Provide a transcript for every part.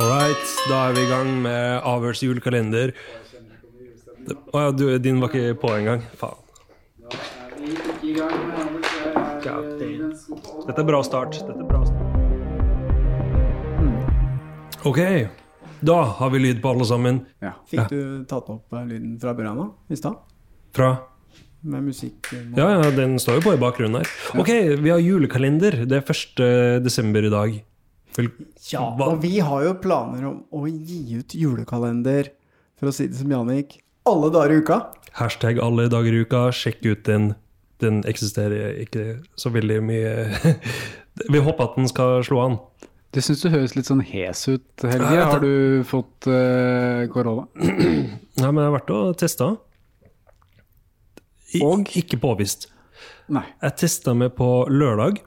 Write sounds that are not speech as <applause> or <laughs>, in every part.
All right, da er vi i gang med Avhørs julekalender. Å ja, du, din var ikke på engang. Faen. Dette er bra start. Dette er bra start. Ok, da har vi lyd på alle sammen. Ja. Fikk du tatt opp eh, lyden fra Burana i stad? Fra Med musikk? eh, Ja, ja, den står jo på i bakgrunnen her. Ok, vi har julekalender. Det er 1. desember i dag. Vel, Ja, hva- og vi har jo planer om å gi ut julekalender, for å si det som Janik, alle dager i uka. Hashtag alle dager i uka. Sjekk ut den. Den eksisterer ikke så veldig mye. <laughs> Vi håper at den skal slå an. Det syns du høres litt sånn hes ut, Helge. Ja, Har du fått uh, korona? <clears throat> Nei, men jeg har vært og testa. Og? Ikke påvist. Nei. Jeg testa meg på lørdag.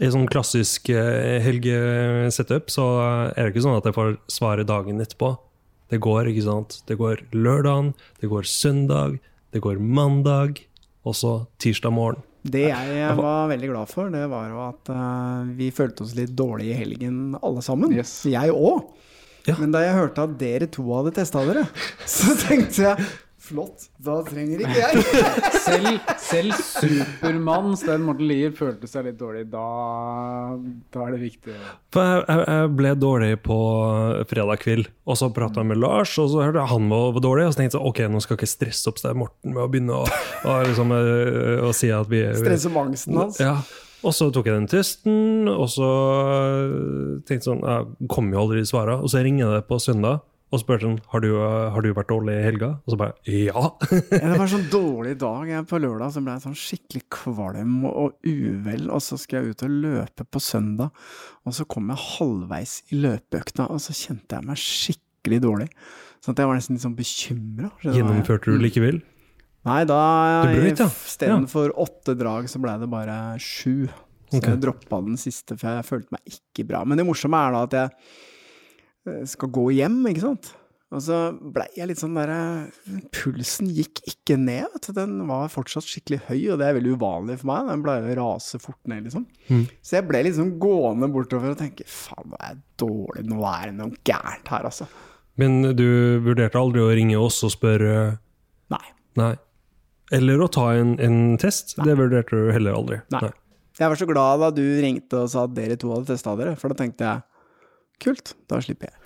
I sånn klassisk eh, helgesetup så er det ikke sånn at jeg får svaret dagen etterpå. Det går, ikke sant. Det går lørdagen, det går søndag, det går mandag, og så tirsdag morgen. Det jeg var veldig glad for, det var jo at eh, vi følte oss litt dårlige i helgen alle sammen. Yes. Jeg òg. Ja. Men da jeg hørte at dere to hadde testa dere, <laughs> så tenkte jeg flott, da trenger ikke jeg. <laughs> Selv, selv Supermann Stein Morten Lier følte seg litt dårlig. Da, da er det viktig. For jeg, jeg, ble dårlig på fredag kveld, og så prata jeg med Lars, og så hørte jeg han var var dårlig, og så tenkte jeg ok, nå skal jeg ikke stresse opp Stein Morten med å begynne å, å, liksom, øh, å si at vi vi- Stresse med angsten hans. Ja. Og så tok jeg den testen, og så tenkte jeg sånn Jeg kom jo aldri i svarene. Og så ringer jeg deg på søndag og spurte sånn Har du, har du vært dårlig i helga? Og så bare ja. <laughs> Ja, det var en sånn dårlig dag. Jeg på lørdag så ble jeg sånn skikkelig kvalm og, uvel, og så skal jeg ut og løpe på søndag. Og så kom jeg halvveis i løpeøkta, og så kjente jeg meg skikkelig dårlig. Så jeg var nesten litt sånn bekymra. Gjennomførte du likevel? Nei, da istedenfor brøt, ja. åtte drag, så ble det bare sju. Så okay. jeg droppa den siste, for jeg følte meg ikke bra. Men det morsomme er da at jeg skal gå hjem, ikke sant. Og så blei jeg litt sånn derre Pulsen gikk ikke ned, vet du. Den var fortsatt skikkelig høy, og det er veldig uvanlig for meg. Den pleier å rase fort ned, liksom. Mm. Så jeg ble liksom gående bortover og tenke faen, nå er jeg dårlig, nå er det noe gærent her, altså. Men du vurderte aldri å ringe oss og spørre Nei. Nei. Eller å ta en, en test? Det vurderte du heller aldri? Nei. Jeg var så glad da du ringte og sa at dere to hadde testa dere, for da tenkte jeg kult, da slipper jeg.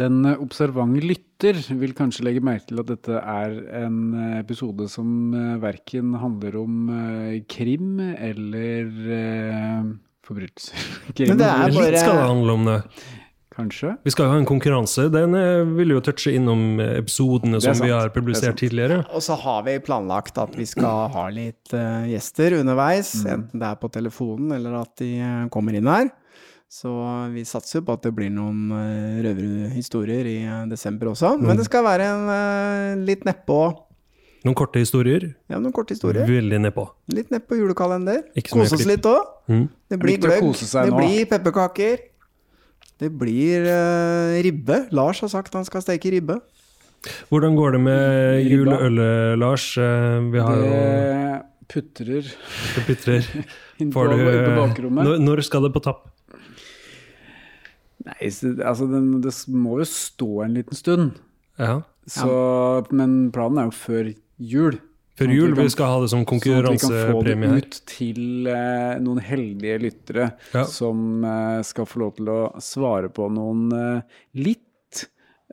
Den eh, observante lytter vil kanskje legge merke til at dette er en eh, episode som eh, verken handler om krim eller forbrytelser. <laughs> Krim, Men det er Litt skal det handle om det. Kanskje? Vi skal jo ha en konkurranse. Den vil jo touche innom episodene som vi har er publisert tidligere. Og så har vi planlagt at vi skal ha litt gjester underveis, Mm. enten det er på telefonen eller at de kommer inn her. Så vi satser jo på at det blir noen uh, røverhistorier i eh, desember også. Mm. Men det skal være en uh, litt nedpå Noen korte historier. Ja, noen korte historier. Veldig nedpå. Litt nedpå julekalender. Ikke Kose oss litt òg. Mm. Det blir gløgg. Det nå. blir pepperkaker. Det blir uh, ribbe. Lars har sagt han skal steke ribbe. Hvordan går det med juleølet, Lars? Eh, Vi har jo Det putrer det putrer. <laughs> Får du, når, når skal det på tapp? Nei, altså det, det må jo stå en liten stund. Ja. Så, Men planen er jo før jul. Før Sånn jul. vi kan- skal ha det som Sånn at vi kan få det ut til eh, noen heldige lyttere Ja. som eh, skal få lov til å svare på noen eh, litt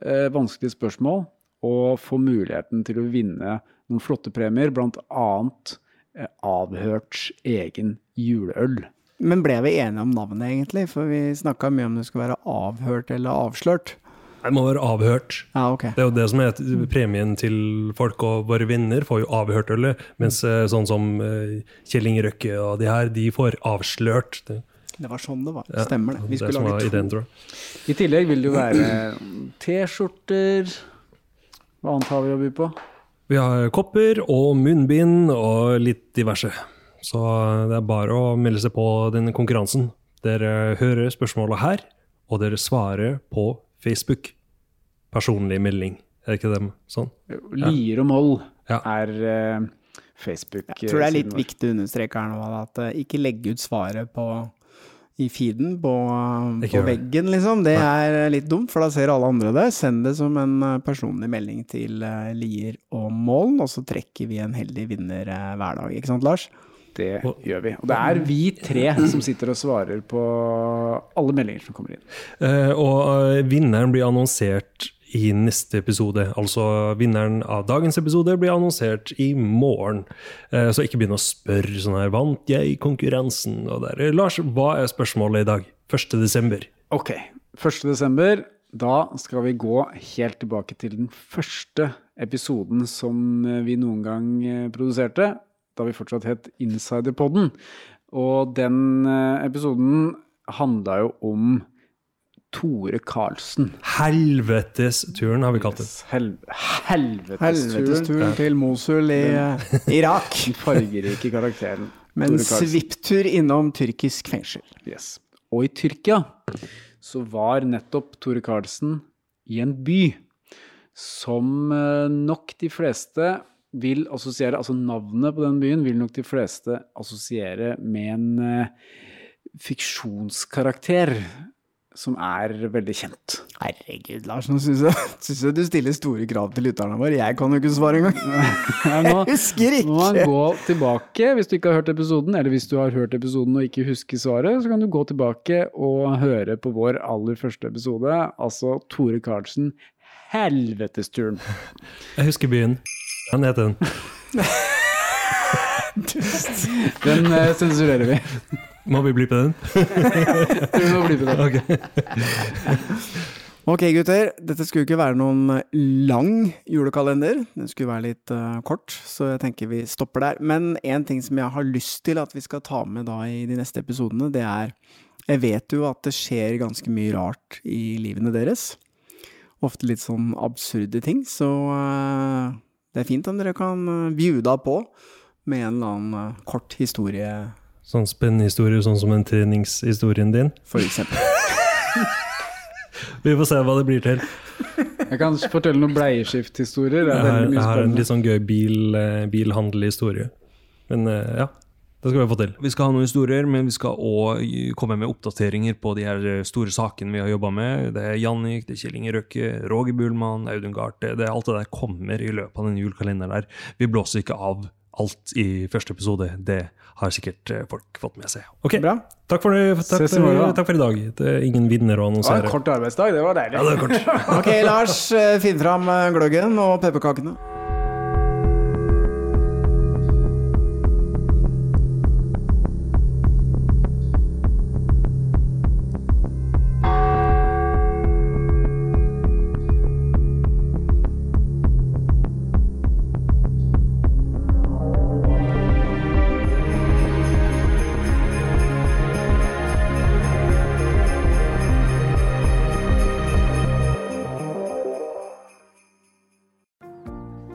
eh, vanskelige spørsmål, og få muligheten til å vinne noen flotte premier, annet eh, Avhørts egen juleøl. Men ble vi enige om navnet, egentlig? For vi snakka mye om det skulle være avhørt eller avslørt. Det må være avhørt. Ja, ok. Det er jo det som er premien til folk, og våre venner får jo avhørt ølet. Mens eh, sånn som eh, Kjell Inge Røkke og de her, de får avslørt. Det, Det var sånn det var. ja, Stemmer det. Vi det skulle var lage to. ideen, tror jeg. I tillegg vil det jo være T-skjorter Hva annet har vi å by på? Vi har kopper og munnbind og litt diverse. Så det er bare å melde seg på denne konkurransen. Dere hører spørsmålet her, og dere svarer på Facebook. Personlig melding. Er det ikke dem sånn? Lier og Moll Ja. er uh, Facebook. Jeg tror det er litt viktig å understreke her nå at uh, ikke legge ut svaret på i feeden på, på veggen, liksom. Det er litt dumt, for da ser alle andre det. Send det som en eh, personlig melding til eh, Lier og Målen, og så trekker vi en heldig vinner eh, hver dag. Ikke sant, Lars? Det gjør vi. Og det er vi tre som sitter og svarer på alle meldinger som kommer inn. Eh, og eh, vinneren blir annonsert i neste episode. Altså vinneren av dagens episode blir annonsert i morgen. Eh, så ikke begynn å spørre sånn her Vant jeg konkurransen? Og der. Lars, hva er spørsmålet i dag? 1. desember. Ok, 1. desember. Da skal vi gå helt tilbake til den første episoden som vi noen gang produserte, da vi fortsatt het Insiderpodden. Og den eh, episoden handla jo om Tore Karlsen. Helvetesturen har vi kalt det. Hel helvetesturen. Til Mosul i eh, Irak. <laughs> Den fargerike karakteren. <laughs> Med en svipptur innom tyrkisk fengsel. Yes. Og i Tyrkia så var nettopp Tore Karlsen i en by som eh, nok de fleste vil assosiere Altså navnet på den byen vil nok de fleste assosiere med en eh, fiksjonskarakter som er veldig kjent. Herregud, Lars, nå syns jeg, <laughs> synes jeg du stiller store krav til lytterne våre. Jeg kan jo ikke svare engang. <laughs> Jeg husker nå må man gå tilbake, hvis du ikke har hørt episoden, eller hvis du har hørt episoden og ikke husker svaret, så kan du gå tilbake og høre på vår aller første episode, altså Tore Karlsen, Helvetesturen. Jeg husker byen. Den heter den. <laughs> Den eh, sensurerer vi. Må vi bli på den? <laughs> Vi må bli på det. <laughs> Ok. Ok, gutter. Dette skulle ikke være noen lang julekalender. Den skulle være litt eh, kort, så jeg tenker vi stopper der. Men en ting som jeg har lyst til at vi skal ta med da i de neste episodene, det er Jeg vet jo at det skjer ganske mye rart i livene deres. Ofte litt sånn absurde ting, så eh, det er fint om dere kan uh, bjuda på med en eller annen eh, kort historie, Sånn spennende historie, sånn som den treningshistorien din. for eksempel. <laughs> <laughs> Vi får se hva det blir til. Jeg kan fortelle noen bleieskifthistorier. Jeg er har, jeg har en litt sånn gøy bil, eh, bilhandelhistorie. Men eh, ja, det skal vi få til. Vi skal ha noen historier, men vi skal òg komme med oppdateringer på de her store sakene vi har jobba med. Det er Jannik, det er Kjell Inge Røkke, Roger Buhlmann, Audun Garth. Det, det, alt det der kommer i løpet av den julekalenderen der. Vi blåser ikke av alt i første episode. Det har sikkert eh, folk fått med seg. Ok, Bra. takk for, det, takk, for, takk for i dag. Det er ingen vinner å annonsere. kort arbeidsdag, det var deilig. Ja, det var kort. <laughs> Ok, Lars, eh, finn fram eh, gløggen og pepperkakene.